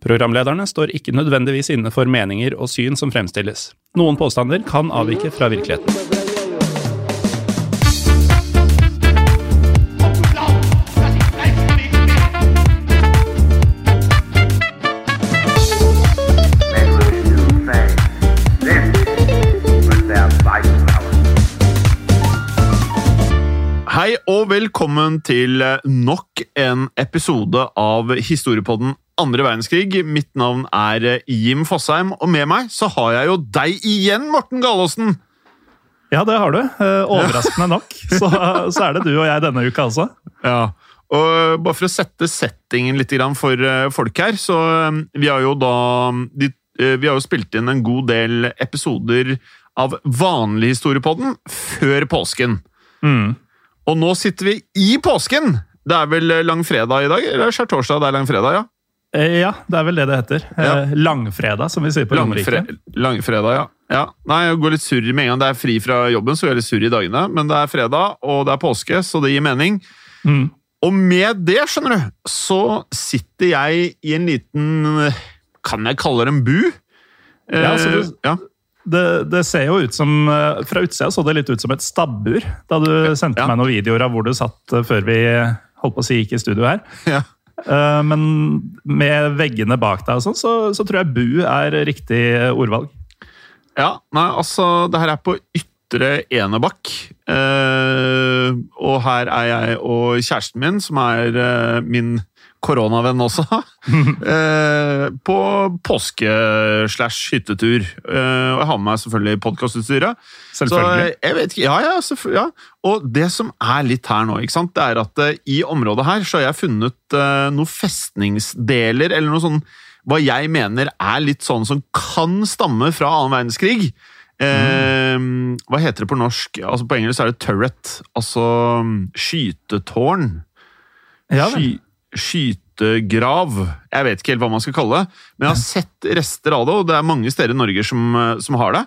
Programlederne står ikke nødvendigvis inne for meninger og syn som fremstilles. Noen påstander kan avvike fra virkeligheten. Hei og velkommen til nok en episode av Historiepodden andre verdenskrig. Mitt navn er Jim Fosheim, og med meg så har jeg jo deg igjen, Morten Galaasen! Ja, det har du. Eh, Overraskende nok. Så, så er det du og jeg denne uka også. Ja, og bare for å sette settingen litt for eh, folk her, så eh, vi har jo da eh, Vi har jo spilt inn en god del episoder av vanlig historiepodden før påsken. Mm. Og nå sitter vi i påsken! Det er vel eh, langfredag i dag? Eller er skjærtorsdag? Det er langfredag, ja. Eh, Ja, det er vel det det heter. Ja. Eh, Langfredag, som vi sier på Romerike. langfredag, ja. ja. Nei, jeg går litt surr med en gang det er fri fra jobben, så går jeg litt surr i dagene. Men det er fredag, og det er påske, så det gir mening. Mm. Og med det, skjønner du, så sitter jeg i en liten Kan jeg kalle det en bu? Ja, altså Eh, du- ja. Det, det ser jo ut som Fra utsida så det litt ut som et stabbur, da du sendte Ja. meg noen videoer av hvor du satt før vi holdt på å si gikk i studio her. Ja. Eh, Men med veggene bak deg og sånn, så, så tror jeg bu er riktig ordvalg. ja. Nei, altså, det her er på Ytre Enebakk. Eh, og her er jeg og kjæresten min, som er eh, min koronavenn også, eh, på påske-slash-hyttetur. Eh, og jeg har med meg selvfølgelig podkastutstyret. Så Selvfølgelig. jeg vet ikke, ja, ja, selvfølgelig. ja. Og det som er litt her nå, ikke sant, det er at eh, i området her så har jeg funnet noen festningsdeler, eller noe sånn hva jeg mener er litt sånn som kan stamme fra annen verdenskrig. Eh, hva heter det på norsk? Altså På engelsk er det turret. Altså mm, skytetårn. Ja. Sky, skytegrav. Jeg vet ikke helt hva man skal kalle det, men jeg har sett rester av det, og det er mange steder i Norge som, eh, som har det.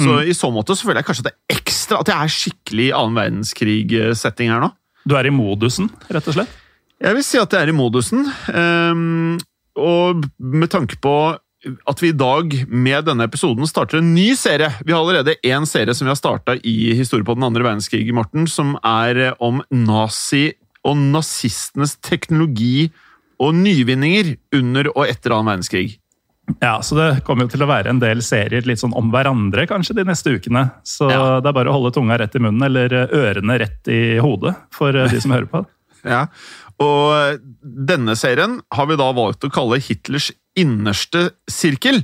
Så i så måte så føler jeg kanskje at det er ekstra At jeg er skikkelig annen verdenskrig-setting her nå. Du er i modusen, rett og slett? Jeg vil si at jeg er i modusen. Um, og med tanke på at vi i dag med denne episoden starter en ny serie. Vi har allerede én serie som vi har starta i historie på den andre verdenskrig, Morten, som er om nazi- og nazistenes teknologi og nyvinninger under og etter annen verdenskrig. Ja, så det kommer jo til å være en del serier litt sånn om hverandre kanskje de neste ukene. Så Ja. det er bare å holde tunga rett i munnen, eller ørene rett i hodet for eh, de som hører på. Ja, og denne serien har vi da valgt å kalle Hitlers innerste sirkel.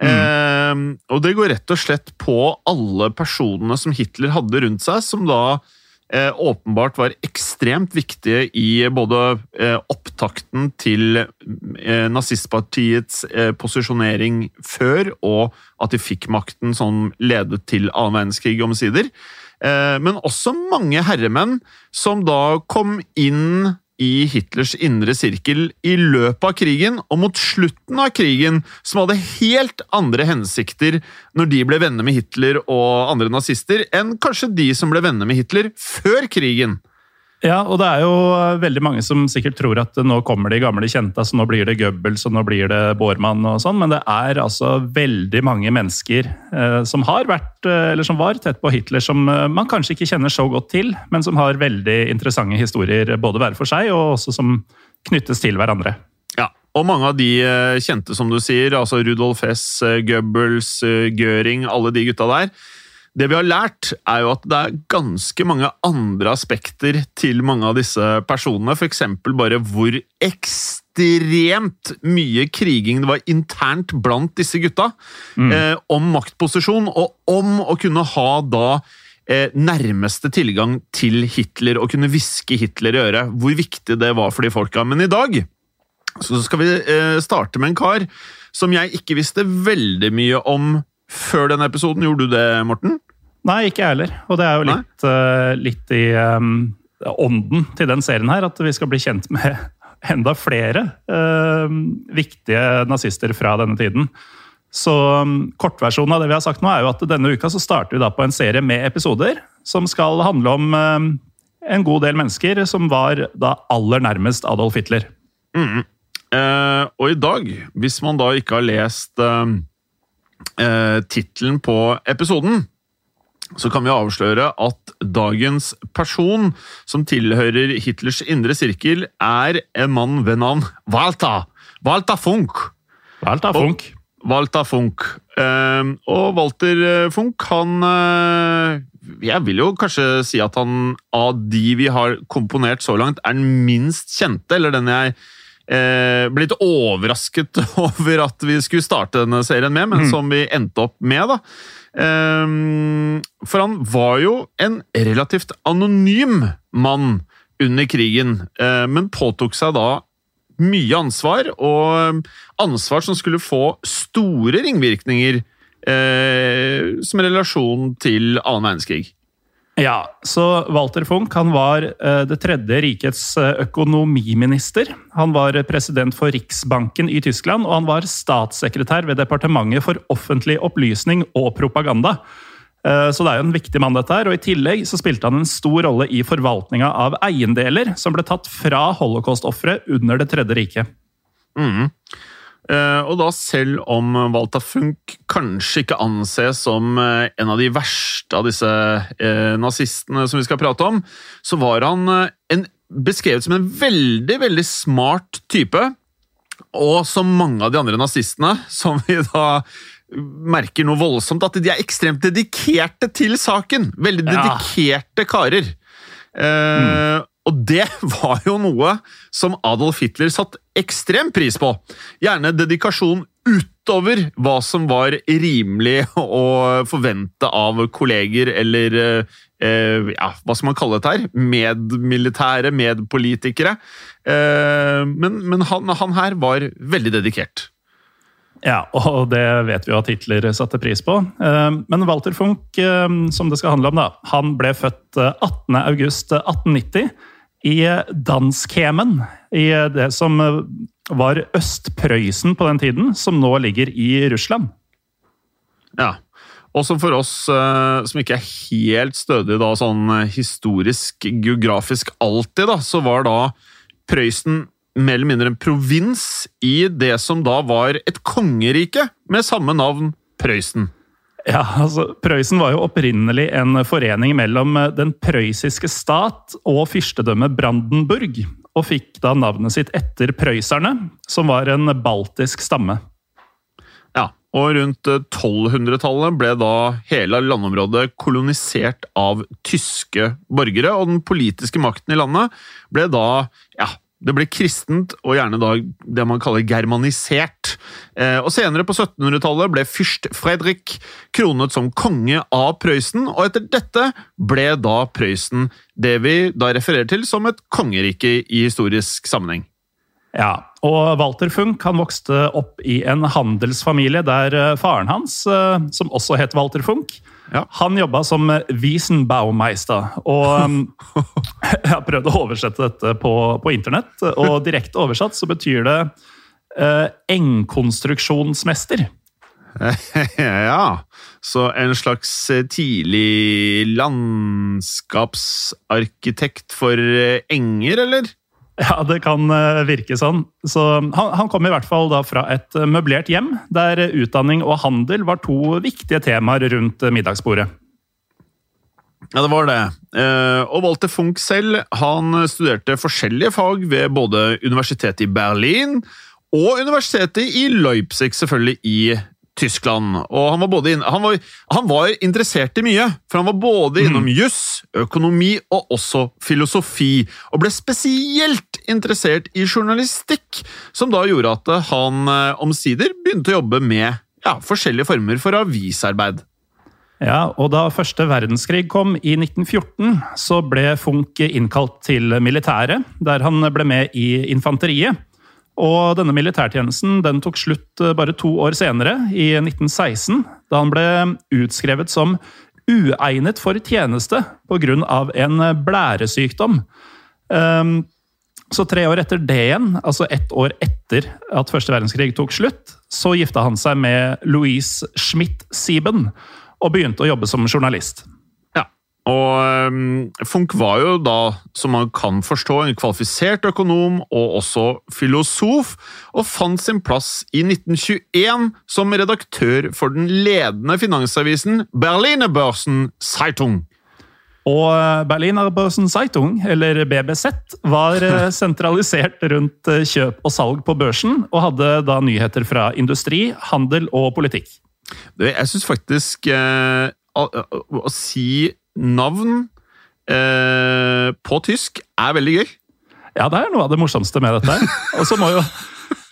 Eh, og det går rett og slett på alle personene som Hitler hadde rundt seg, som da eh, åpenbart var ekstremt viktige i både eh, opptakten til eh, nazistpartiets eh, posisjonering før, og at de fikk makten som ledet til annen verdenskrig omsider. Eh, men også mange herremenn som da kom inn i Hitlers indre sirkel i løpet av krigen, og mot slutten av krigen, som hadde helt andre hensikter når de ble venner med Hitler og andre nazister, enn kanskje de som ble venner med Hitler før krigen. Ja, og det er jo veldig mange som sikkert tror at nå kommer de gamle kjente, altså nå blir det Goebbels og nå blir det Bormann og sånn, men det er altså veldig mange mennesker eh, som har vært, eh, eller som var tett på Hitler, som eh, man kanskje ikke kjenner så godt til, men som har veldig interessante historier både hver for seg og også som knyttes til hverandre. Ja, og mange av de eh, kjente, som du sier, altså Rudolf Hess, eh, Goebbels, eh, Göring, alle de gutta der. Det vi har lært, er jo at det er ganske mange andre aspekter til mange av disse personene. F.eks. bare hvor ekstremt mye kriging det var internt blant disse gutta. Eh, om maktposisjon, og om å kunne ha da eh, nærmeste tilgang til Hitler og kunne hviske Hitler i øret. Hvor viktig det var for de folka. Men i dag så skal vi eh, starte med en kar som jeg ikke visste veldig mye om før denne episoden. Gjorde du det, Morten? Nei, ikke jeg heller. Og det er jo litt, uh, litt i um, ånden til den serien her, at vi skal bli kjent med enda flere uh, viktige nazister fra denne tiden. Så um, kortversjonen av det vi har sagt nå, er jo at denne uka så starter vi da på en serie med episoder som skal handle om um, en god del mennesker som var da aller nærmest Adolf Hitler. Eh, og i dag, hvis man da ikke har lest eh, eh, tittelen på episoden, så kan vi avsløre at dagens person som tilhører Hitlers indre sirkel, er en mann ved navn Walter. Walter Funk. Walter Funk. Walter Funk. Eh, og Walter eh, Funk, han eh, Jeg vil jo kanskje si at han av de vi har komponert så langt, er den minst kjente, eller den jeg eh, ble litt overrasket over at vi skulle starte denne serien med, men som vi endte opp med, da. Eh, for han var jo en relativt anonym mann under krigen, eh, men påtok seg da mye ansvar, og ansvar som skulle få store ringvirkninger eh, som relasjon til annen verdenskrig. Ja, så Walter Funk han var eh, det tredje rikets eh, økonomiminister. Han var eh, president for Riksbanken i Tyskland, og han var statssekretær ved Departementet for offentlig opplysning og propaganda. Så det er jo en viktig mann, dette her. Og I tillegg så spilte han en stor rolle i forvaltninga av eiendeler som ble tatt fra holocaust-ofre under Det tredje riket. Eh, og da selv om Walter Funk kanskje ikke anses som eh, en av de verste av disse eh, nazistene som vi skal prate om, så var han eh, en, beskrevet som en veldig, veldig smart type. Og som mange av de andre nazistene, som vi da merker noe voldsomt, at de er ekstremt dedikerte til saken. Veldig Ja. dedikerte karer. Eh, Og det var jo noe som Adolf Hitler satt ekstrem pris på. Gjerne dedikasjon utover hva som var rimelig å forvente av kolleger eller eh, ja, hva skal man kalle dette her? Medmilitære, medpolitikere. Eh, men men han, han her var veldig dedikert. Ja, og det vet vi jo at Hitler satte pris på. Eh, Men Walter Funk, eh, som det skal handle om, da, han ble født eh, 18. august 1890 i Danskemen, i det som eh, var Øst-Prøysen på den tiden, som nå ligger i Russland. Ja. Og som for oss eh, som ikke er helt stødige da, sånn eh, historisk, geografisk alltid, da, så var da Prøysen mer eller mindre en provins i det som da var et kongerike med samme navn, Prøysen. Ja, altså, Prøysen var jo opprinnelig en forening mellom eh, den prøyssiske stat og fyrstedømmet Brandenburg, og fikk da navnet sitt etter prøyserne, som var en baltisk stamme. Ja, og rundt eh, 1200-tallet ble da hele landområdet kolonisert av tyske borgere, og den politiske makten i landet ble da ja, det ble kristent og gjerne da det man kaller germanisert. Eh, og Senere på 1700-tallet ble fyrst Fredrik kronet som konge av Prøysen, og etter dette ble da Prøysen det vi da refererer til som et kongerike i historisk sammenheng. Ja, og Walter Funk han vokste opp i en handelsfamilie der eh, faren hans, eh, som også het Walter Funk, Ja. han jobba som Wiesenbaumeister. Og um, jeg har prøvd å oversette dette på, på internett, og direkte oversatt så betyr det uh, engkonstruksjonsmester. ja, så en slags eh, tidlig landskapsarkitekt for eh, enger, eller? Ja, det kan eh, virke sånn. Så han, han kom i hvert fall da fra et eh, møblert hjem, der utdanning og handel var to viktige temaer rundt eh, middagsbordet. Ja, det var det. Og Walter Funk selv han studerte forskjellige fag ved både universitetet i Berlin og universitetet i Leipzig, selvfølgelig i Tyskland. Og han var, både inn, han var, han var interessert i mye, for han var både innom juss, økonomi og også filosofi, og ble spesielt interessert i journalistikk, som da gjorde at han eh, omsider begynte å jobbe med ja, forskjellige former for avisarbeid. Ja, og Da første verdenskrig kom i 1914, så ble Funk innkalt til militæret, der han ble med i infanteriet. Og denne militærtjenesten den tok slutt eh, bare to år senere, i 1916, da han ble utskrevet som uegnet for tjeneste pga. en blæresykdom. Ehm, Så tre år etter det igjen, altså ett år etter at første verdenskrig tok slutt, så gifta han seg med Louise Schmidt-Sieben og begynte å jobbe som journalist. Og um, Funk var jo da, som man kan forstå, en kvalifisert økonom og også filosof, og fant sin plass i 1921 som redaktør for den ledende finansavisen Berliner Börsen Zeitung. Og Berliner Börsen Zeitung, eller BBZ, var eh, sentralisert rundt eh, kjøp og salg på børsen, og hadde da nyheter fra industri, handel og politikk. Jeg syns faktisk eh, å, å, å si navn eh, på tysk er veldig gøy. Ja, det er noe av det morsomste med dette. Og så må jo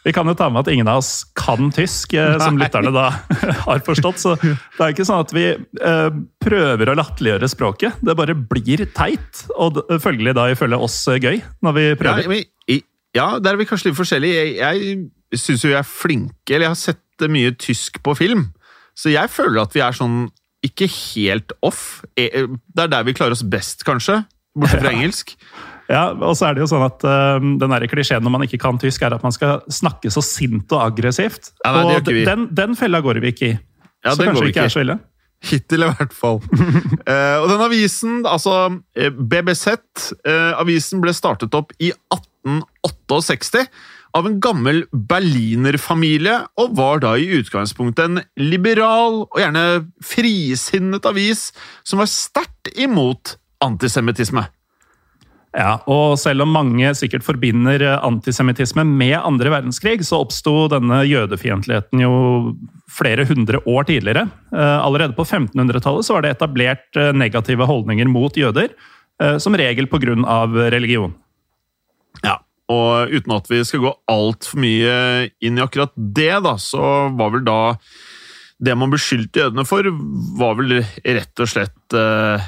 Vi kan jo ta med at ingen av oss kan tysk, eh, som lytterne da har forstått. Så det er ikke sånn at vi eh, prøver å latterliggjøre språket. Det bare blir teit, og følgelig da ifølge oss eh, gøy, når vi Ja, prøver. men, ja, der er vi kanskje litt forskjellige. Jeg, jeg syns jo vi er flinke, eller jeg har sett mye tysk på film, så jeg føler at vi er sånn ikke helt off. Eh, Det er der vi klarer oss best, kanskje, bortsett fra engelsk. Ja, og så er det jo sånn at uh, den der klisjeen når man ikke kan tysk, er at man skal snakke så sint og aggressivt. Ja, nei, og den, den fella går vi ikke i. Ja, så kanskje vi ikke er så ille. Hittil, i hvert fall. uh, og den avisen, altså BBZ BBC, eh, avisen ble startet opp i 1868 av en gammel berlinerfamilie, og var da i utgangspunktet en liberal og gjerne frisinnet avis som var sterkt imot antisemittisme. Ja, og selv om mange sikkert forbinder eh, antisemittisme med andre verdenskrig, så oppsto denne jødefiendtligheten jo flere hundre år tidligere. Eh, Allerede på 1500-tallet så var det etablert eh, negative holdninger mot jøder, som regel pga. religion. Ja, og uten at vi skal gå altfor mye inn i akkurat det, da, så var vel da Det man beskyldte jødene for, var vel rett og slett eh,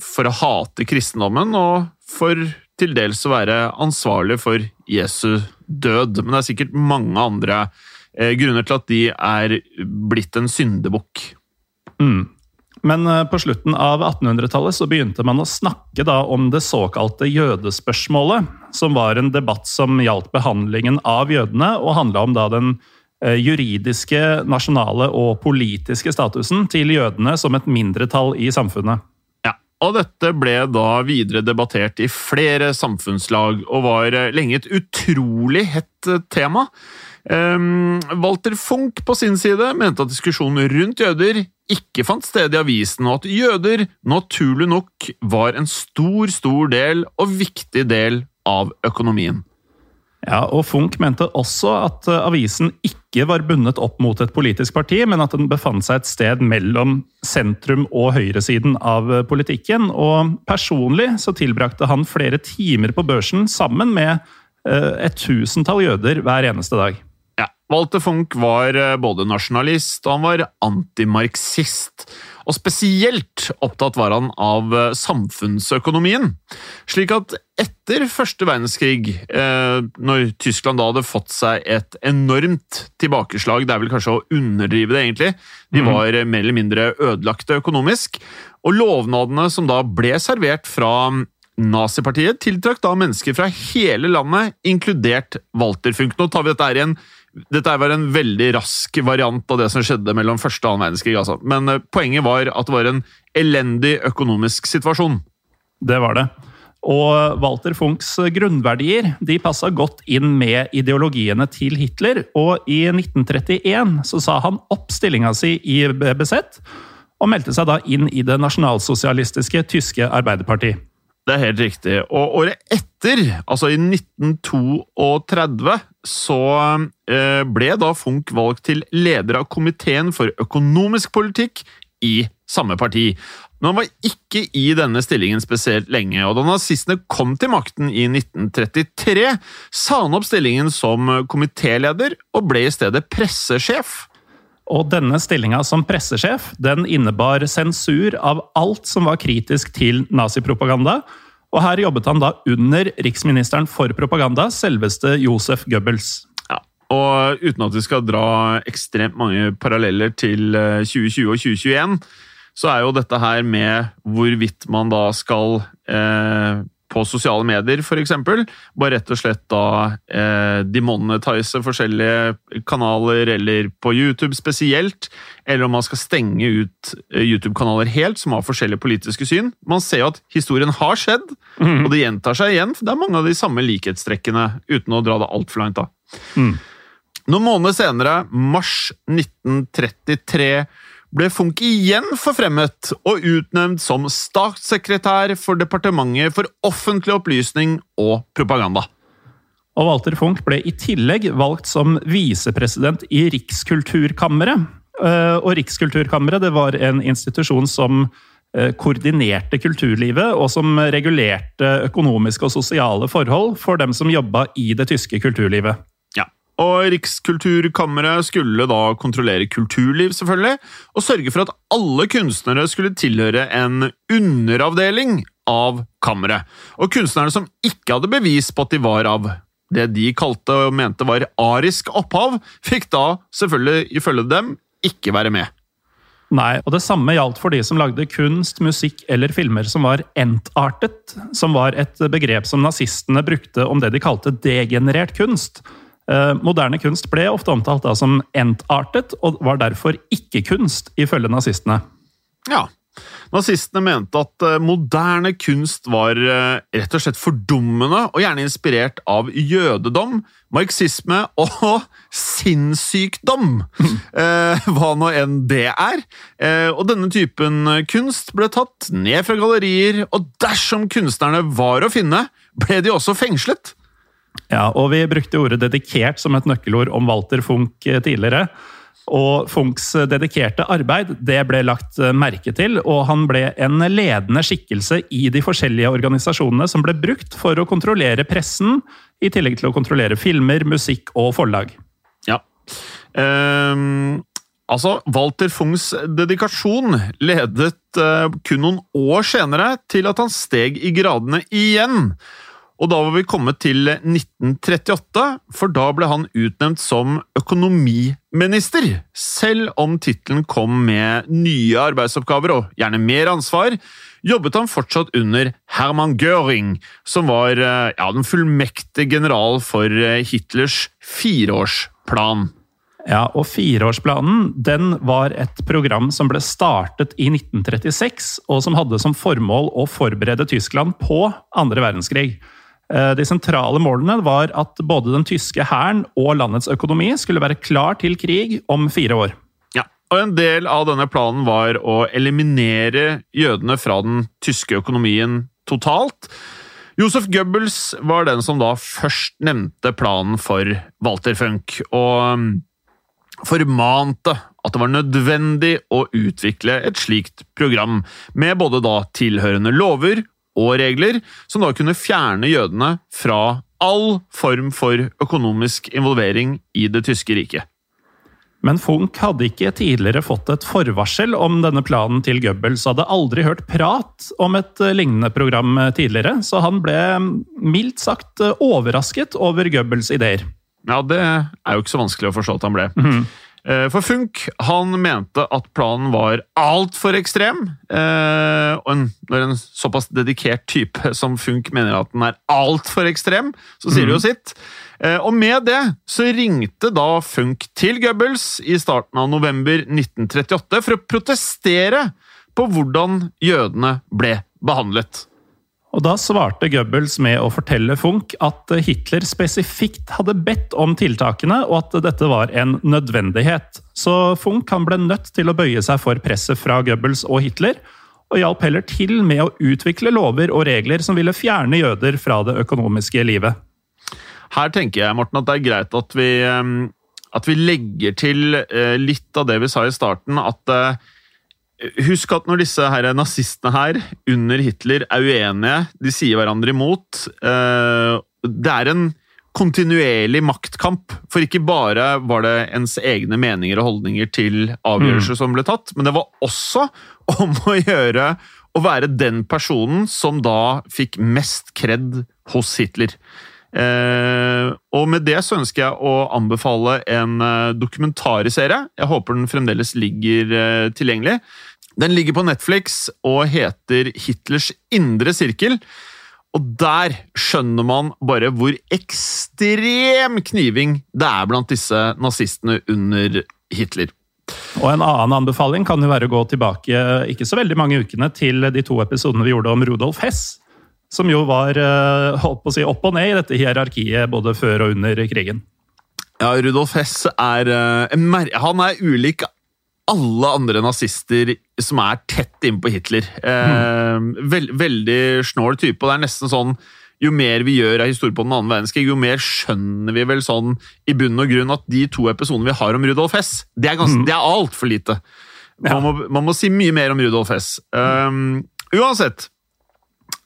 for å hate kristendommen, og for til dels å være ansvarlig for Jesu død. Men det er sikkert mange andre eh, grunner til at de er blitt en syndebukk. Mm. Men eh, på slutten av 1800-tallet så begynte man å snakke om det såkalte jødespørsmålet, som var en debatt som gjaldt behandlingen av jødene, og handla om da den eh, juridiske, nasjonale og politiske statusen til jødene som et mindretall i samfunnet. Ja, og dette ble da videre debattert i flere samfunnslag, og var eh, lenge et utrolig hett eh, tema. Um, Walter Funk på sin side mente at diskusjonen rundt jøder ikke fant sted i avisen, og at jøder naturlig nok var en stor, stor del og viktig del av økonomien. Ja, og Funk mente også at eh, avisen ikke var bundet opp mot et politisk parti, men at den befant seg et sted mellom sentrum og høyresiden av eh, politikken. Og personlig så tilbrakte han flere timer på børsen sammen med eh, et tusentall jøder hver eneste dag. Ja, Walter Funk var eh, både nasjonalist og han var antimarxist. Og spesielt opptatt var han av eh, samfunnsøkonomien. Slik at etter første verdenskrig, eh, når Tyskland da hadde fått seg et enormt tilbakeslag Det er vel kanskje å underdrive det, egentlig. De var eh, mer eller mindre ødelagte økonomisk. Og lovnadene som da ble servert fra Nazipartiet, tiltrakk da mennesker fra hele landet, inkludert Walter Funk. Nå tar vi dette her igjen dette var en veldig rask variant av det som skjedde mellom første og annen verdenskrig. Altså. Men eh, poenget var at det var en elendig økonomisk situasjon. Det var det. Og Walter Funks grunnverdier de passa godt inn med ideologiene til Hitler. Og i 1931 så sa han opp stillinga si i BBZ, og meldte seg da inn i det nasjonalsosialistiske tyske Arbeiderparti. Det er helt riktig. Og året etter, altså i 1932, så eh, ble da Funch valgt til leder av komiteen for økonomisk politikk i samme parti. Men han var ikke i denne stillingen spesielt lenge, og da nazistene kom til makten i 1933, sa han opp stillingen som komitéleder og ble i stedet pressesjef. Og denne stillinga som pressesjef den innebar sensur av alt som var kritisk til nazipropaganda. Og her jobbet han da under riksministeren for propaganda, selveste Josef Goebbels. Ja, og uten at vi skal dra ekstremt mange paralleller til eh, 2020 og 2021, så er jo dette her med hvorvidt man da skal eh, på sosiale medier, f.eks. Bare rett og slett da eh, demonetise forskjellige kanaler, eller på YouTube spesielt. Eller om man skal stenge ut eh, YouTube-kanaler helt, som har forskjellige politiske syn. Man ser jo at historien har skjedd, og det gjentar seg igjen. for Det er mange av de samme likhetstrekkene, uten å dra det altfor langt. da. Mm. Noen måneder senere, mars 1933, ble Funk igjen forfremmet og utnevnt som statssekretær for Departementet for offentlig opplysning og propaganda. Og Walter Funch ble i tillegg valgt som visepresident i Rikskulturkammeret. Eh, Og Rikskulturkammeret det var en institusjon som eh, koordinerte kulturlivet, og som regulerte økonomiske og sosiale forhold for dem som jobba i det tyske kulturlivet. Og Rikskulturkammeret skulle da kontrollere kulturliv, selvfølgelig, og sørge for at alle kunstnere skulle tilhøre en underavdeling av kammeret. Og kunstnerne som ikke hadde bevis på at de var av det de kalte og mente var arisk opphav, fikk da selvfølgelig, ifølge dem, ikke være med. Nei, og det samme gjaldt for de som lagde kunst, musikk eller filmer som var entartet, som var et begrep som nazistene brukte om det de kalte degenerert kunst. Eh, Moderne kunst ble ofte omtalt da som entartet, og var derfor ikke kunst, ifølge nazistene. Ja. Nazistene mente at eh, moderne kunst var eh, rett og slett fordummende, og gjerne inspirert av jødedom, marxisme og sinnssykdom. Hva nå enn det er. Og denne typen kunst ble tatt ned fra gallerier, og dersom kunstnerne var å finne, ble de også fengslet. Ja, og vi brukte ordet dedikert som et nøkkelord om Walter Funch eh, tidligere. Og Funchs dedikerte arbeid det ble lagt eh, merke til, og han ble en ledende skikkelse i de forskjellige organisasjonene som ble brukt for å kontrollere pressen, i tillegg til å kontrollere filmer, musikk og forlag. Ja. Um, altså, Walter Fungs dedikasjon ledet uh, kun noen år senere til at han steg i gradene igjen. Og da var vi kommet til 1938, for da ble han utnevnt som økonomiminister. Selv om tittelen kom med nye arbeidsoppgaver og gjerne mer ansvar, jobbet han fortsatt under Hermann Göring, som var eh, ja, den fullmektige general for eh, Hitlers fireårsplan. Ja, og Fireårsplanen den var et program som ble startet i 1936, og som hadde som formål å forberede Tyskland på andre verdenskrig. Eh, De sentrale målene var at både den tyske hæren og landets økonomi skulle være klar til krig om fire år. Ja, og En del av denne planen var å eliminere jødene fra den tyske økonomien totalt. Josef Goebbels var den som da først nevnte planen for Walter Funk, og um, formante at det var nødvendig å utvikle et slikt program, med både da tilhørende lover og regler, som da kunne fjerne jødene fra all form for økonomisk involvering i det tyske riket. Men Funch hadde ikke tidligere fått et forvarsel om denne planen til Goebbels, hadde aldri hørt prat om et eh, lignende program eh, tidligere, så han ble mm, mildt sagt eh, overrasket over Goebbels ideer. Ja, det er jo ikke så vanskelig å forstå at han ble. Eh, For Funk han mente at planen var altfor ekstrem. eh, Og når en såpass dedikert type som Funk mener at den er altfor ekstrem, så sier det jo sitt. Eh, Og med det så ringte da Funk til Goebbels i starten av november 1938 for å protestere på hvordan jødene ble behandlet. Og da svarte Goebbels med å fortelle Funch at Hitler spesifikt hadde bedt om tiltakene, og at dette var en nødvendighet. Så Funch han ble nødt til å bøye seg for presset fra Goebbels og Hitler, og hjalp heller til med å utvikle lover og regler som ville fjerne jøder fra det økonomiske livet. Her tenker jeg Morten, at det er greit at vi, eh, at vi legger til eh, litt av det vi sa i starten. At eh, Husk at når disse her nazistene her under Hitler er uenige, de sier hverandre imot Det er en kontinuerlig maktkamp. For ikke bare var det ens egne meninger og holdninger til avgjørelser som ble tatt, men det var også om å gjøre å være den personen som da fikk mest kred hos Hitler. Eh, og med det så ønsker jeg å anbefale en eh, dokumentarserie. Jeg håper den fremdeles ligger eh, tilgjengelig. Den ligger på Netflix og heter Hitlers indre sirkel. Og der skjønner man bare hvor ekstrem kniving det er blant disse nazistene under Hitler. Og en annen anbefaling kan jo være å gå tilbake ikke så veldig mange ukene til de to episodene vi gjorde om Rudolf Hess. Som jo var eh, holdt på å si, opp og ned i dette hierarkiet både før og under krigen. Ja, Rudolf Hess er er Han er ulik alle andre nazister som er tett innpå Hitler. Eh, veld, veldig snål type, og det er nesten sånn jo mer vi gjør av historie på den andre verdenskrig, jo mer skjønner vi vel sånn i bunn og grunn at de to episodene vi har om Rudolf Hess, det er, ganske, det er altfor lite. Man, må, man må si mye mer om Rudolf Hess. Um, uansett.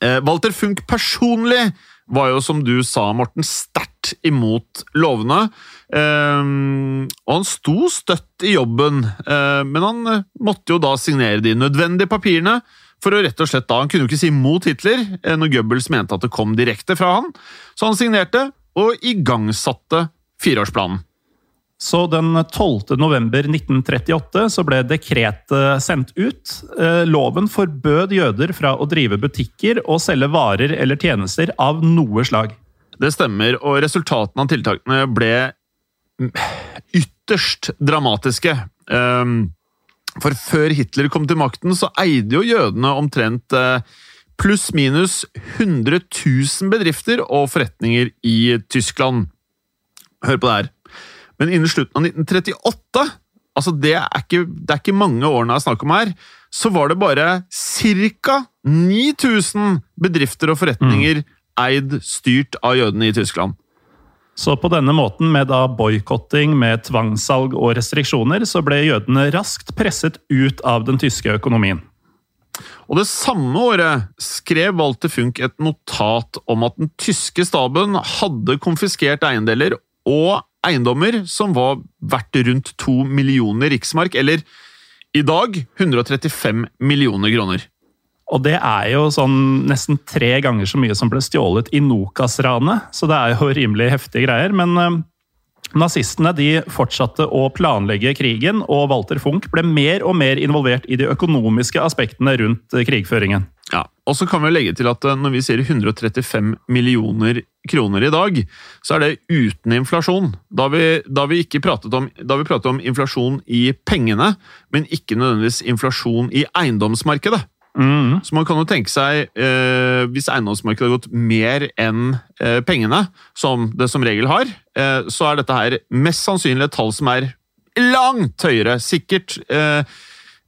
Eh, Walter Funk personlig var jo, som du sa, Morten, sterkt imot lovene. Um, og han sto støtt i jobben, eh, men han eh, måtte jo da signere de nødvendige papirene. For å rett og slett da, Han kunne jo ikke si mot Hitler eh, når Goebbels mente at det kom direkte fra han. Så han signerte og igangsatte fireårsplanen. Så den 12. november 1938 så ble dekretet sendt ut. Eh, Loven forbød jøder fra å drive butikker og selge varer eller tjenester av noe slag. Det stemmer, og resultatene av tiltakene ble ytterst dramatiske. Um, For før Hitler kom til makten, så eide jo jødene omtrent eh, pluss-minus 100 000 bedrifter og forretninger i Tyskland. Hør på det her. Men innen slutten av 1938, altså det er ikke, det er ikke mange årene jeg snakker om her, så var det bare ca. 9000 bedrifter og forretninger eid, styrt av jødene i Tyskland. Så på denne måten, med da boikotting med tvangssalg og restriksjoner, så ble jødene raskt presset ut av den tyske økonomien. Og det samme året skrev Walter Funk et notat om at den tyske staben hadde konfiskert eiendeler og eiendommer som var verdt rundt to millioner riksmark, eller i dag 135 millioner kroner. Og det er jo sånn nesten tre ganger så mye som ble stjålet i Nokas-ranet, så det er jo rimelig heftige greier. Men eh, nazistene de fortsatte å planlegge krigen, og Walter Funk ble mer og mer involvert i de økonomiske aspektene rundt eh, krigføringen. Ja, og så kan vi legge til at eh, når vi sier 135 millioner kroner i dag, så er det uten inflasjon. Da vi, da vi ikke pratet om, pratet om inflasjon i pengene, men ikke nødvendigvis inflasjon i eiendomsmarkedet. Mm. Så man kan jo tenke seg, eh, hvis eiendomsmarkedet har gått mer enn eh, pengene, som det som regel har, eh, så er dette her mest sannsynlig et tall som er langt høyere. Sikkert eh,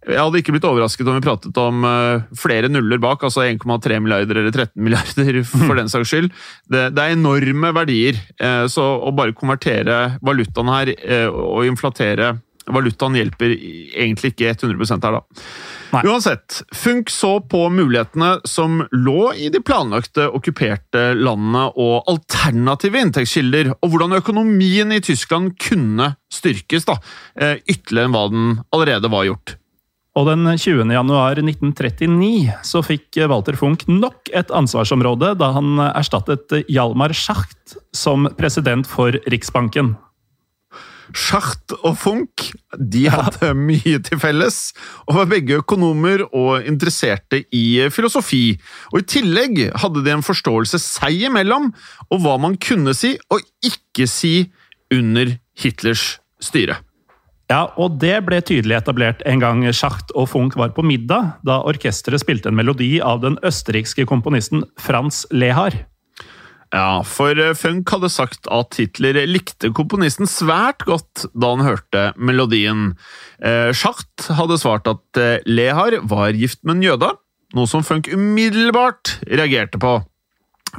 Jeg hadde ikke blitt overrasket om vi pratet om eh, flere nuller bak, altså 1,3 milliarder eller 13 milliarder for den saks skyld. Det, det er enorme verdier, eh, så å bare konvertere valutaen her og inflatere valutaen hjelper egentlig ikke 100 her, da. Nei. Uansett, Funk så på mulighetene som lå i de planlagte okkuperte landene og alternative inntektskilder, og hvordan økonomien i Tyskland kunne styrkes da, eh, ytterligere enn hva den allerede var gjort. Og den 20. januar 1939 så fikk Walter Funk nok et ansvarsområde da han erstattet Hjalmar Schacht som president for Riksbanken. Schacht og Funk de hadde mye til felles, og var begge økonomer og interesserte i filosofi. Og I tillegg hadde de en forståelse seg imellom og hva man kunne si og ikke si under Hitlers styre. Ja, og det ble tydelig etablert en gang Schacht og Funk var på middag, da orkesteret spilte en melodi av den østerrikske komponisten Franz Lehar. Ja, for eh, Funk hadde sagt at Hitler likte komponisten svært godt da han hørte melodien. Eh, Schacht hadde svart at eh, Lehar var gift med en jøde, noe som Funk umiddelbart reagerte på.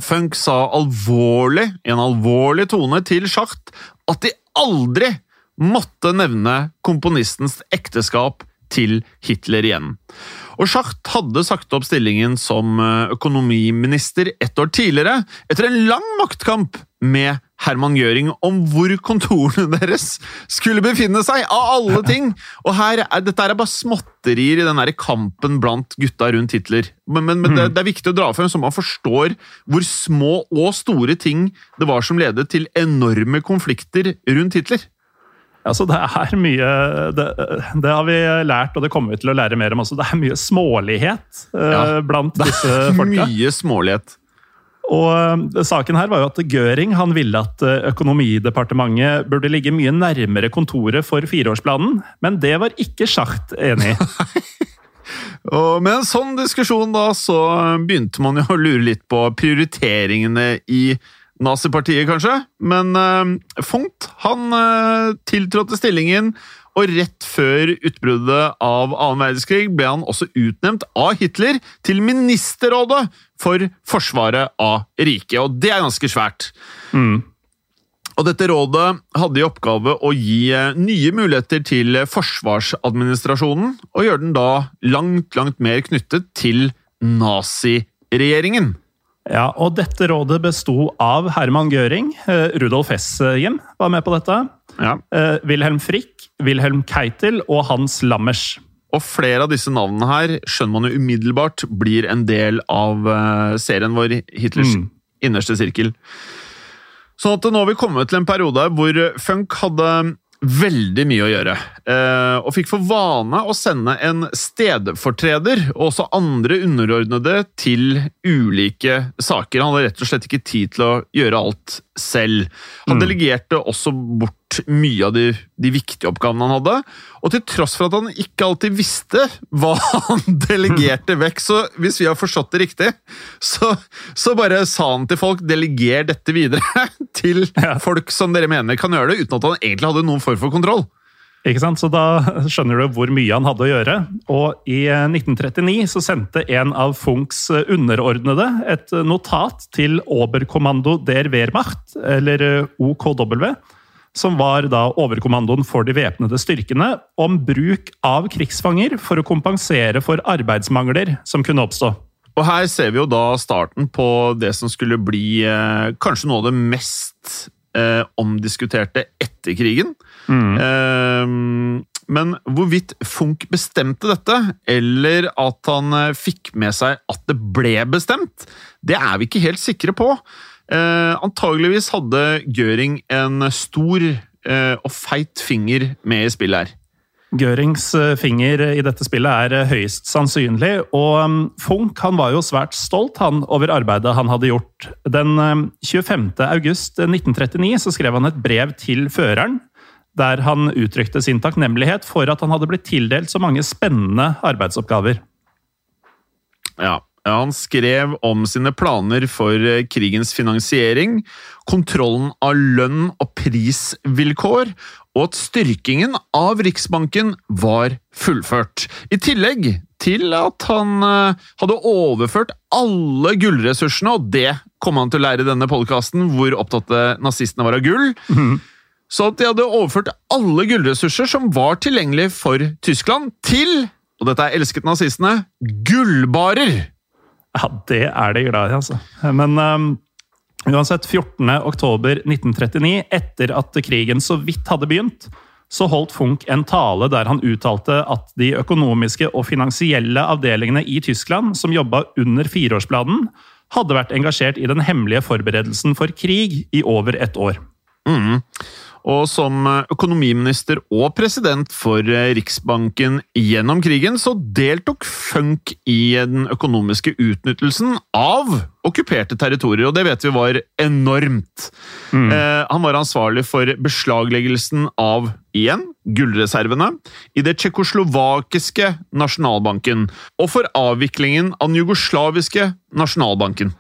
Funk sa alvorlig, i en alvorlig tone til Schacht at de aldri måtte nevne komponistens ekteskap til Hitler igjen. Og Schacht hadde sagt opp stillingen som eh, økonomiminister ett år tidligere, etter en lang maktkamp med Herman Gjøring om hvor kontorene deres skulle befinne seg, av alle ting! Og her er, Dette er bare småtterier i den der kampen blant gutta rundt Hitler. Men, men, men det, det er viktig å dra frem, så man forstår hvor små og store ting det var som ledet til enorme konflikter rundt Hitler. Altså, det er mye det, det har vi lært, og det kommer vi til å lære mer om også. Det er mye smålighet eh, Ja, blant disse folka. Mye smålighet. Og eh, saken her var jo at Gøring han ville at eh, Økonomidepartementet burde ligge mye nærmere kontoret for fireårsplanen, men det var ikke Schacht enig i. Og med en sånn diskusjon da, så begynte man jo å lure litt på prioriteringene i nazipartiet, kanskje. Men uh, Funkt han uh, tiltrådte stillingen, og rett før utbruddet av annen verdenskrig ble han også utnevnt av Hitler til ministerrådet for forsvaret av riket. Og det er ganske svært. Og dette rådet hadde i oppgave å gi eh, nye muligheter til forsvarsadministrasjonen, og gjøre den da langt, langt mer knyttet til naziregjeringen. Ja, og dette rådet besto av Herman Gøring. eh, Rudolf Hess-Jim var med på dette, Ja. eh, Wilhelm Frick, Wilhelm Keitel og Hans Lammers. Og flere av disse navnene her skjønner man jo umiddelbart blir en del av eh, serien vår Hitlers Mm. innerste sirkel. Sånn at nå har vi kommet til en periode hvor Funk hadde veldig mye å gjøre, eh, og fikk for vane å sende en stedfortreder og også andre underordnede til ulike saker. Han hadde rett og slett ikke tid til å gjøre alt selv. Han delegerte også bort mye av de, de viktige oppgavene han hadde, og til tross for at han ikke alltid visste hva han delegerte vekk, så hvis vi har forstått det riktig, så, så bare sa han til folk 'deleger dette videre' til folk som dere mener kan gjøre det, uten at han egentlig hadde noen form for kontroll. Ikke sant? Så da skjønner du hvor mye han hadde å gjøre. Og i eh, 1939 så sendte en av Funks eh, underordnede et notat til Oberkommando der Wehrmacht, eller eh, OKW, som var da overkommandoen for de væpnede styrkene, om bruk av krigsfanger for å kompensere for arbeidsmangler som kunne oppstå. Og her ser vi jo da starten på det som skulle bli eh, kanskje noe av det mest eh, omdiskuterte etter krigen. Eh, men hvorvidt Funk bestemte dette, eller at han eh, fikk med seg at det ble bestemt, det er vi ikke helt sikre på. Eh, antageligvis hadde Göring en stor eh, og feit finger med i spillet her. Görings eh, finger i dette spillet er eh, høyst sannsynlig, og Funk han var jo svært stolt han, over arbeidet han hadde gjort. Den eh, 25. august 1939 så skrev han et brev til føreren, der han uttrykte sin takknemlighet for at han hadde blitt tildelt så mange spennende arbeidsoppgaver. Ja, Han skrev om sine planer for eh, krigens finansiering, kontrollen av lønn og prisvilkår, og at styrkingen av Riksbanken var fullført. I tillegg til at han eh, hadde overført alle gullressursene, og det kom han til å lære i denne podkasten, hvor opptatte nazistene var av gull. Så at de hadde overført alle gullressurser som var tilgjengelig for Tyskland, til, og dette er elsket nazistene, gullbarer! Ja, det er de glad i, altså. Men um, uansett, 14. oktober 1939, etter at krigen så vidt hadde begynt, så holdt Funk en tale der han uttalte at de økonomiske og finansielle avdelingene i Tyskland som jobba under fireårsplanen, hadde vært engasjert i den hemmelige forberedelsen for krig i over et år. Mm. Og som økonomiminister og president for eh, Riksbanken gjennom krigen, så deltok Funk i den økonomiske utnyttelsen av okkuperte territorier, og det vet vi var enormt. Eh, han var ansvarlig for beslagleggelsen av, igjen, gullreservene i det tsjekkoslovakiske nasjonalbanken, og for avviklingen av den jugoslaviske nasjonalbanken.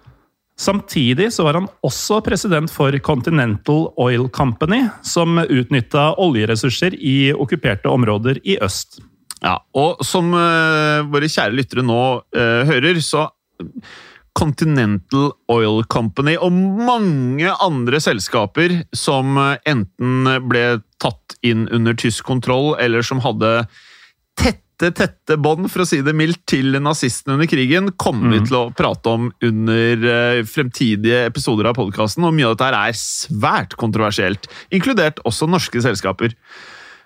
Samtidig så var han også president for Continental Oil Company, som utnytta oljeressurser i okkuperte områder i øst. Ja, og som uh, våre kjære lyttere nå uh, hører, så Continental Oil Company og mange andre selskaper som eh, enten ble tatt inn under tysk kontroll, eller som hadde tette, tette bånd, for å si det mildt, til nazistene under krigen, kommer vi til å prate om under eh, fremtidige episoder av podkasten, og mye av dette er svært kontroversielt, inkludert også norske selskaper.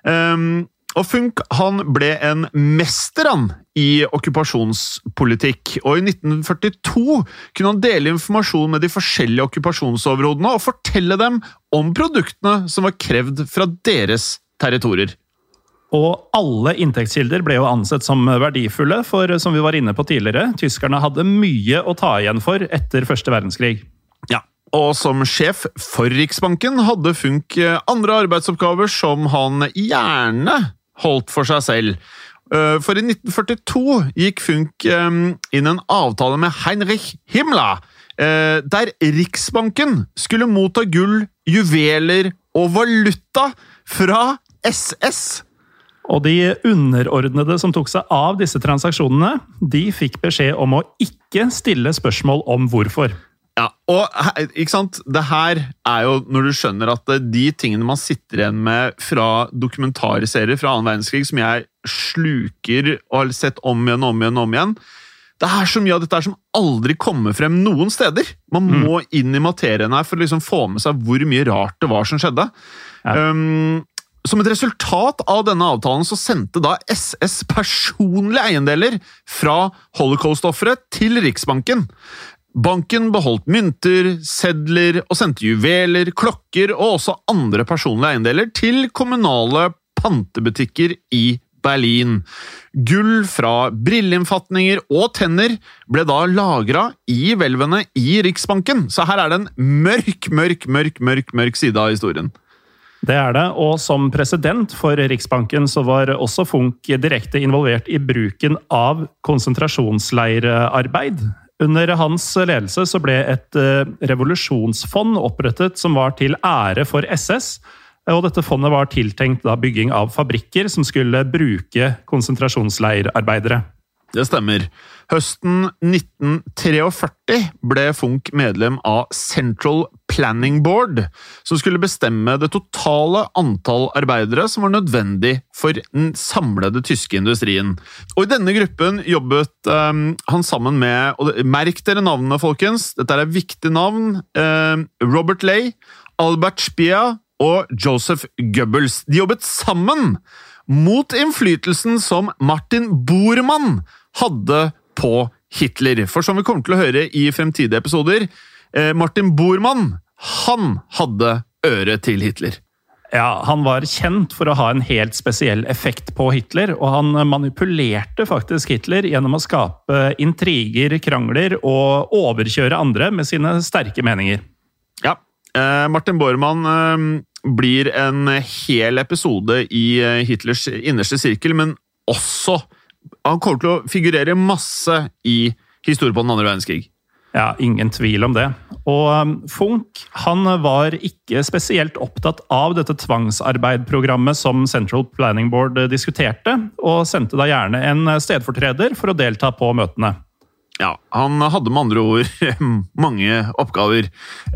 Um, og Funk han ble en mester han, i okkupasjonspolitikk, og i 1942 kunne han dele informasjon med de forskjellige okkupasjonsoverhodene og fortelle dem om produktene som var krevd fra deres territorier. Og alle inntektskilder ble jo ansett som verdifulle, for som vi var inne på tidligere, tyskerne hadde mye å ta igjen for etter første verdenskrig. Ja, og som sjef for Riksbanken hadde Funk andre arbeidsoppgaver som han gjerne holdt for seg selv. Eh, For i 1942 gikk Funk eh, inn en avtale med Heinrich Himmler, eh, der Riksbanken skulle motta gull, juveler og valuta fra SS. Og de underordnede som tok seg av disse transaksjonene, de fikk beskjed om å ikke stille spørsmål om hvorfor. Ja, og ikke sant? Det her er jo når du skjønner at eh, de tingene man sitter igjen med fra dokumentarserier fra annen verdenskrig, som jeg sluker og har sett om igjen og om igjen om igjen Det er så mye av dette som aldri kommer frem noen steder. Man må inn i materien her for å liksom få med seg hvor mye rart det var som skjedde. Ja. Um, som et resultat av denne avtalen så sendte da SS personlige eiendeler fra holocaust-ofre til Riksbanken. Banken beholdt mynter, sedler og sendte juveler, klokker og også andre personlige eiendeler til kommunale pantebutikker i Berlin. Gull fra brilleinnfatninger og tenner ble da lagra i hvelvene i Riksbanken, så her er det en mørk, mørk, mørk, mørk, mørk side av historien. Det er det, og som president for Riksbanken så var også Funk direkte involvert i bruken av konsentrasjonsleirarbeid. Under hans ledelse så ble et eh, revolusjonsfond opprettet som var til ære for SS. Og dette fondet var tiltenkt bygging av fabrikker som skulle bruke konsentrasjonsleirarbeidere. Det stemmer. Høsten 1943 ble Funk medlem av Central Planning Board, som skulle bestemme det totale antall arbeidere som var nødvendig for den samlede tyske industrien. Og I denne gruppen jobbet eh, han sammen med og Merk dere navnene, folkens! Dette er viktige navn. eh, Robert Lay, Albert Spia og Joseph Goebbels. De jobbet sammen mot innflytelsen som Martin Bormann hadde på Hitler. For som vi kommer til å høre i fremtidige episoder, eh, Martin Bormann, han hadde øret til Hitler. Ja, Han var kjent for å ha en helt spesiell effekt på Hitler, og han manipulerte faktisk Hitler gjennom å skape intriger, krangler og overkjøre andre med sine sterke meninger. Ja. Eh, Martin Bormann eh, blir en hel episode i Hitlers innerste sirkel, men også Han kommer til å figurere masse i historie på den andre verdenskrig. Ja, ingen tvil om det. Og Funk han var ikke spesielt opptatt av dette tvangsarbeidprogrammet som Central Planning Board eh, diskuterte, og sendte da gjerne en stedfortreder for å delta på møtene. Ja, han hadde med andre ord mange oppgaver.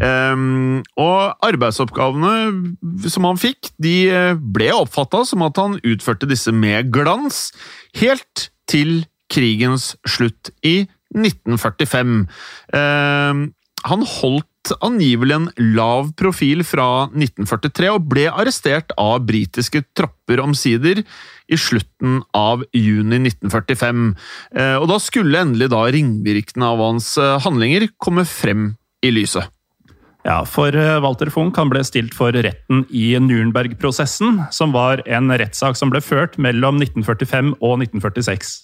Og arbeidsoppgavene som han fikk, de ble oppfatta som at han utførte disse med glans, helt til krigens slutt i 1945. Ehm, han holdt angivelig en lav profil fra 1943 og ble arrestert av britiske tropper omsider i slutten av juni 1945. Eh, og da skulle endelig da ringvirkningene av hans eh, handlinger komme frem i lyset. Ja, for eh, Walter Funk, han ble stilt for retten i Nürnberg-prosessen, som var en rettssak som ble ført mellom 1945 og 1946.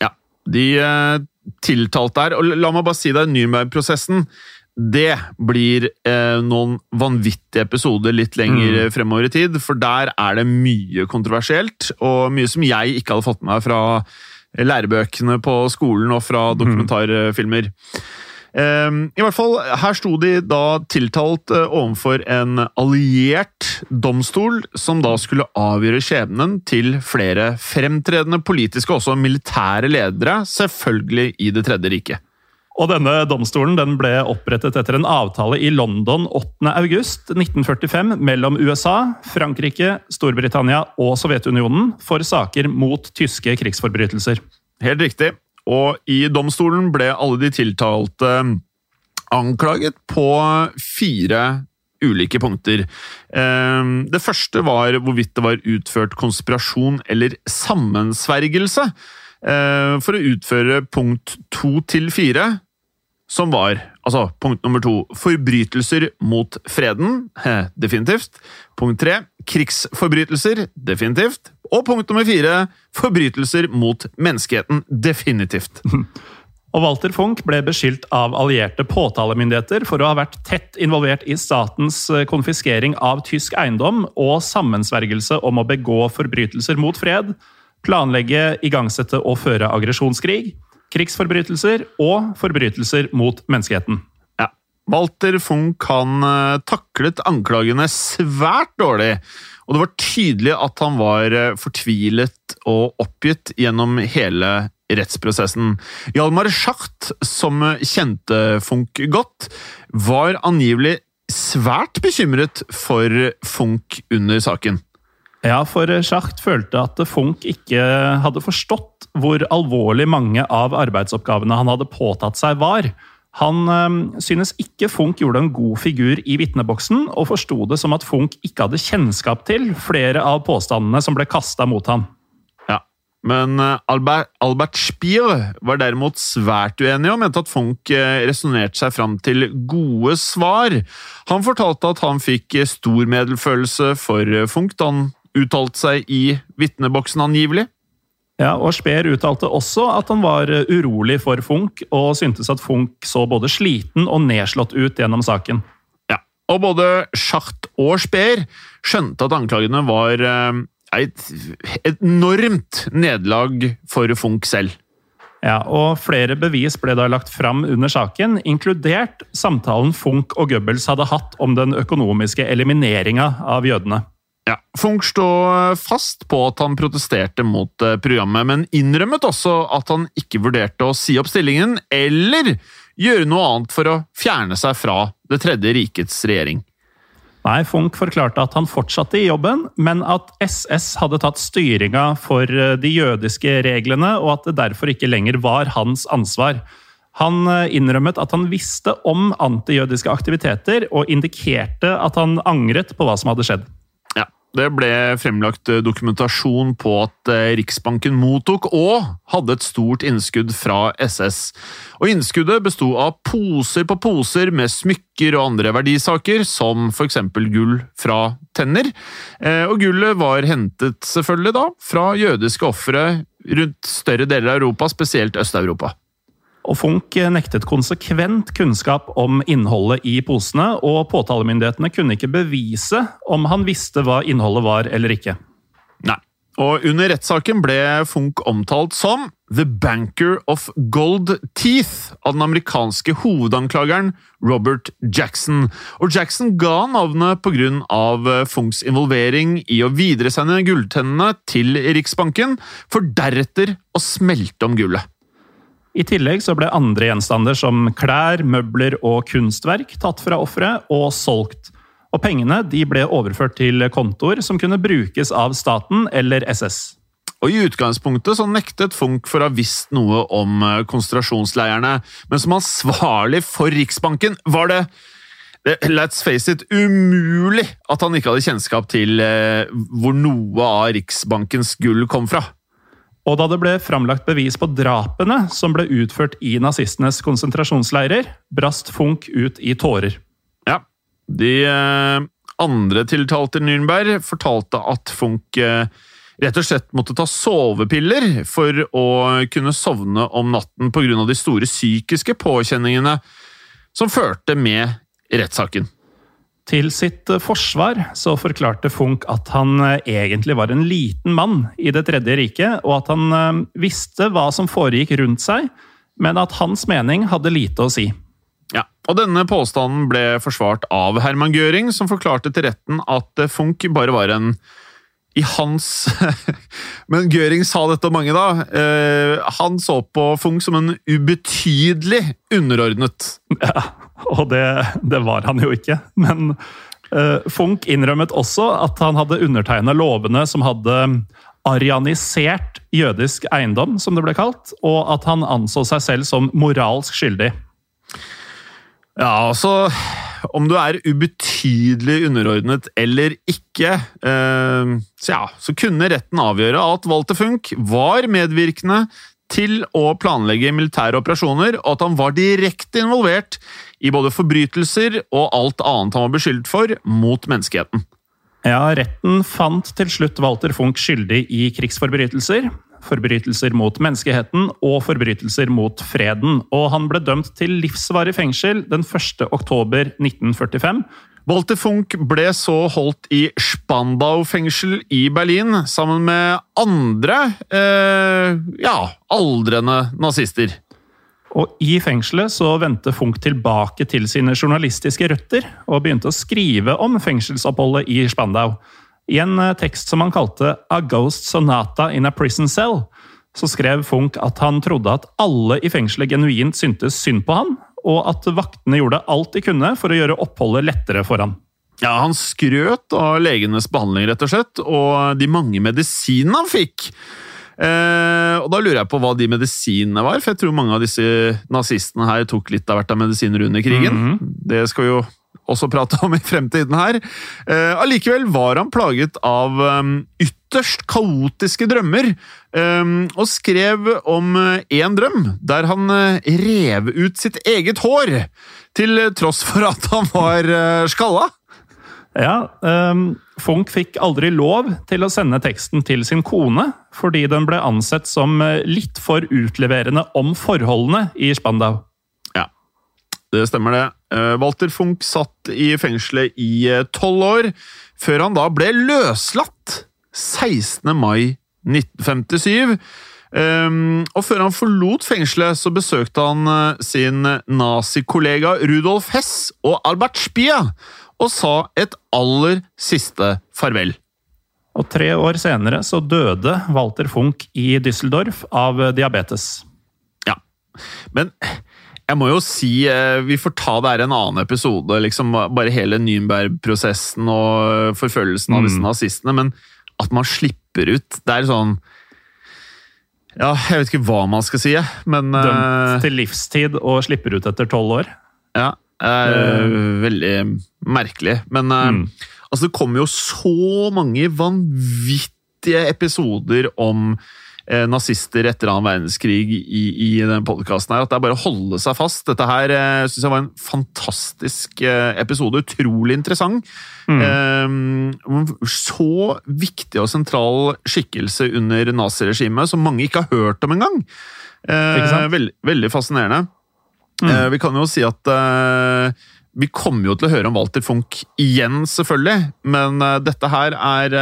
Ja, de eh, tiltalte her, og la meg bare si deg, Nürnberg-prosessen det blir eh, noen vanvittige episoder litt lenger Mm. fremover i tid, for der er det mye kontroversielt, og mye som jeg ikke hadde fått med meg fra lærebøkene på skolen og fra dokumentarfilmer. Eh, I hvert fall, her sto de da tiltalt eh, overfor en alliert domstol, som da skulle avgjøre skjebnen til flere fremtredende politiske og også militære ledere, selvfølgelig i Det tredje riket. Og denne domstolen den ble opprettet etter en avtale i London 8. august 1945 mellom USA, Frankrike, Storbritannia og Sovjetunionen for saker mot tyske krigsforbrytelser. Helt riktig. Og i domstolen ble alle de tiltalte anklaget på fire ulike punkter. Eh, Det første var hvorvidt det var utført konspirasjon eller sammensvergelse eh, for å utføre punkt to til fire, som var altså punkt nummer to forbrytelser mot freden, definitivt. Punkt tre krigsforbrytelser, definitivt. Og punkt nummer fire forbrytelser mot menneskeheten, definitivt. Og Walter Funk ble beskyldt av allierte påtalemyndigheter for å ha vært tett involvert i statens eh, konfiskering av tysk eiendom og sammensvergelse om å begå forbrytelser mot fred, planlegge, igangsette og føre aggresjonskrig, krigsforbrytelser og forbrytelser mot menneskeheten. Walter Funk han eh, taklet anklagene svært dårlig, og det var tydelig at han var eh, fortvilet og oppgitt gjennom hele rettsprosessen. Hjalmar Schacht, som kjente Funk godt, var angivelig svært bekymret for Funk under saken. Ja, for Schacht følte at Funk ikke hadde forstått hvor alvorlig mange av arbeidsoppgavene han hadde påtatt seg, var. Han øh, synes ikke Funk gjorde en god figur i vitneboksen, og forsto det som at Funk ikke hadde kjennskap til flere av påstandene som ble kasta mot ham. Ja. Men øh, Albert, Albert Spiel var derimot svært uenig og mente at Funk øh, resonnerte seg fram til gode svar. Han fortalte at han fikk eh, stor medfølelse for Funk Funch da han uttalte seg i vitneboksen angivelig. Ja, og Speer uttalte også at han var eh, urolig for Funk, og syntes at Funk så både sliten og nedslått ut gjennom saken. Ja. Og både Schacht og Speer skjønte at anklagene var eh, et et enormt nederlag for Funk selv. Ja, og Flere bevis ble da lagt fram under saken, inkludert samtalen Funk og Goebbels hadde hatt om den økonomiske elimineringa av jødene. Ja, Funch står fast på at han protesterte mot eh, programmet, men innrømmet også at han ikke vurderte å si opp stillingen eller gjøre noe annet for å fjerne seg fra Det tredje rikets regjering. Nei, Funch forklarte at han fortsatte i jobben, men at SS hadde tatt styringa for eh, de jødiske reglene, og at det derfor ikke lenger var hans ansvar. Han eh, innrømmet at han visste om antijødiske aktiviteter, og indikerte at han angret på hva som hadde skjedd. Det ble fremlagt eh, dokumentasjon på at eh, Riksbanken mottok og hadde et stort innskudd fra SS. Og Innskuddet besto av poser på poser med smykker og andre verdisaker, som f.eks. gull fra tenner. Eh, Og gullet var hentet selvfølgelig da fra jødiske ofre rundt større deler av Europa, spesielt Øst-Europa. Og Funk nektet konsekvent kunnskap om innholdet i posene, og påtalemyndighetene kunne ikke bevise om han visste hva innholdet var eller ikke. Nei. Og under rettssaken ble Funk omtalt som The Banker of Gold Teeth av den amerikanske hovedanklageren Robert Jackson. Og Jackson ga navnet pga. Funks involvering i å videresende gulltennene til Riksbanken, for deretter å smelte om gullet. I tillegg så ble andre gjenstander som klær, møbler og kunstverk tatt fra offeret og solgt. Og pengene de ble overført til kontoer som kunne brukes av staten eller SS. Og I utgangspunktet så nektet Funk for å ha visst noe om eh, konsentrasjonsleirene, men som ansvarlig for Riksbanken var det Let's face it, umulig at han ikke hadde kjennskap til eh, hvor noe av Riksbankens gull kom fra. Og da det ble framlagt bevis på drapene som ble utført i nazistenes konsentrasjonsleirer, brast Funch ut i tårer. Ja, De eh, andre tiltalte Nürnberg fortalte at Funch eh, rett og slett måtte ta sovepiller for å kunne sovne om natten pga. de store psykiske påkjenningene som førte med rettssaken. Til sitt eh, forsvar så forklarte Funk at han eh, egentlig var en liten mann i Det tredje riket, og at han eh, visste hva som foregikk rundt seg, men at hans mening hadde lite å si. Ja, og Denne påstanden ble forsvart av Herman Göring, som forklarte til retten at Funk bare var en i hans Men Göring sa dette om mange, da. Eh, han så på Funk som en ubetydelig underordnet. Ja, og det, det var han jo ikke. Men uh, Funk innrømmet også at han hadde undertegna lovene som hadde arianisert jødisk eiendom, som det ble kalt, og at han anså seg selv som moralsk skyldig. Ja, altså Om du er ubetydelig underordnet eller ikke, eh, så ja, så kunne retten avgjøre at Walter Funk var medvirkende til å planlegge militære operasjoner, og at han var direkte involvert i både forbrytelser og alt annet han var beskyldt for mot menneskeheten. Ja, retten fant til slutt Walter Funk skyldig i krigsforbrytelser, forbrytelser mot menneskeheten og forbrytelser mot freden, og han ble dømt til livsvarig fengsel den 1. oktober 1945. Walter Funk ble så holdt i Spandau-fengsel i Berlin sammen med andre eh, ja, aldrende nazister. Og I fengselet så vendte Funch tilbake til sine journalistiske røtter og begynte å skrive om fengselsoppholdet i Spandau. I en eh, tekst som han kalte A Ghost Sonata in a Prison Cell, så skrev Funch at han trodde at alle i fengselet genuint syntes synd på han, og at vaktene gjorde alt de kunne for å gjøre oppholdet lettere for han. Ja, Han skrøt av legenes behandling, rett og slett, og de mange medisinene han fikk. Eh, og Da lurer jeg på hva de medisinene var, for jeg tror mange av disse nazistene her tok litt av hvert av medisiner under krigen. Det skal vi jo også prate om i fremtiden her. Eh, allikevel var han plaget av um, ytterst kaotiske drømmer, um, og skrev om én drøm der han uh, rev ut sitt eget hår, til tross for at han var uh, skalla. Ja, um, Funk fikk aldri lov til å sende teksten til sin kone, fordi den ble ansett som eh, litt for utleverende om forholdene i Spandau. Ja, det stemmer det. Eh, Walter Funk satt i fengselet i eh, tolv år, før han da ble løslatt 16. mai 1957. Um, og før han forlot fengselet, så besøkte han sin nazikollega Rudolf Hess og Albert Spia, og sa et aller siste farvel. Og tre år senere så døde Walter Funch i Düsseldorf av eh, diabetes. Ja, men jeg må jo si eh, Vi får ta det her en annen episode, liksom bare hele Nürnberg-prosessen og forfølgelsen av disse nazistene, men at man slipper ut Det er sånn Ja, jeg vet ikke hva man skal si, men eh, Dømt til livstid og slipper ut etter tolv år. Ja, eh, veldig merkelig. Men eh, Mm. Altså, det kommer jo så mange vanvittige episoder om eh, nazister etter annen verdenskrig i, i denne podkasten her, at det er bare å holde seg fast. Dette her eh, syns jeg var en fantastisk eh, episode. Utrolig interessant. Eh, så viktig og sentral skikkelse under naziregimet som mange ikke har hørt om engang. Eh, veld, veldig fascinerende. Eh, vi kan jo si at eh, vi kommer jo til å høre om Walter Funk igjen, selvfølgelig, men eh, dette her er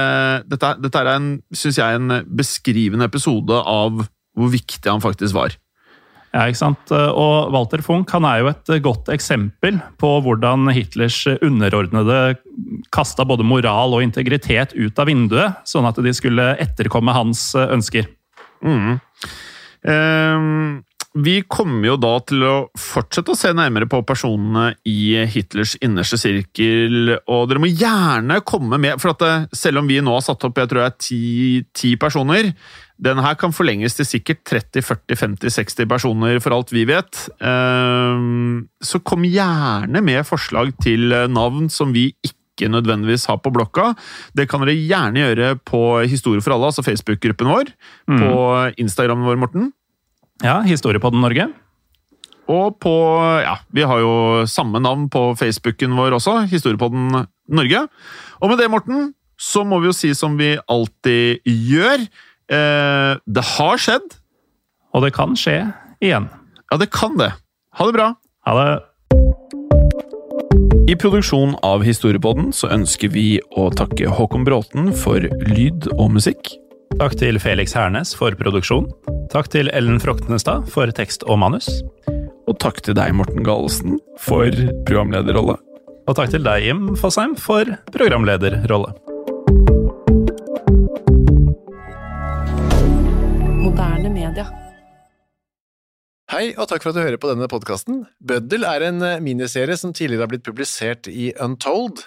Dette, dette er en, syns jeg, en beskrivende episode av hvor viktig han faktisk var. Ja, ikke sant? Og Walter Funk han er jo et godt eksempel på hvordan Hitlers underordnede kasta både moral og integritet ut av vinduet, sånn at de skulle etterkomme hans ønsker. Mm. Ehm, vi kommer jo da til å fortsette å se nærmere på personene i Hitlers innerste sirkel, og dere må gjerne komme med, for at det, selv om vi nå har satt opp jeg tror er ti, ti personer, den her kan forlenges til sikkert 30-40-50-60 personer for alt vi vet. Ehm, så kom gjerne med forslag til navn som vi ikke nødvendigvis har på blokka. Det kan dere gjerne gjøre på Historie for alle, altså Facebook-gruppen vår. På Instagrammen vår, Morten. Ja, Historiepodden Norge. Og på Ja, vi har jo samme navn på Facebooken vår også, Historiepodden Norge. Og med det, Morten, så må vi jo si som vi alltid gjør. Eh, det har skjedd. Og det kan skje igjen. Ja, det kan det. Ha det bra. Ha det. I produksjonen av Historiepodden så ønsker vi å takke Håkon Bråten for lyd og musikk. Takk til Felix Hernes for produksjon. Takk til Ellen Froktenestad for tekst og manus. Og takk til deg, Morten Galesen, for programlederrolle. Og takk til deg, Jim Fosheim, for programlederrolle. Moderne media. Hei, og takk for at du hører på denne podkasten. Bøddel er en eh, miniserie som tidligere har blitt publisert i Untold,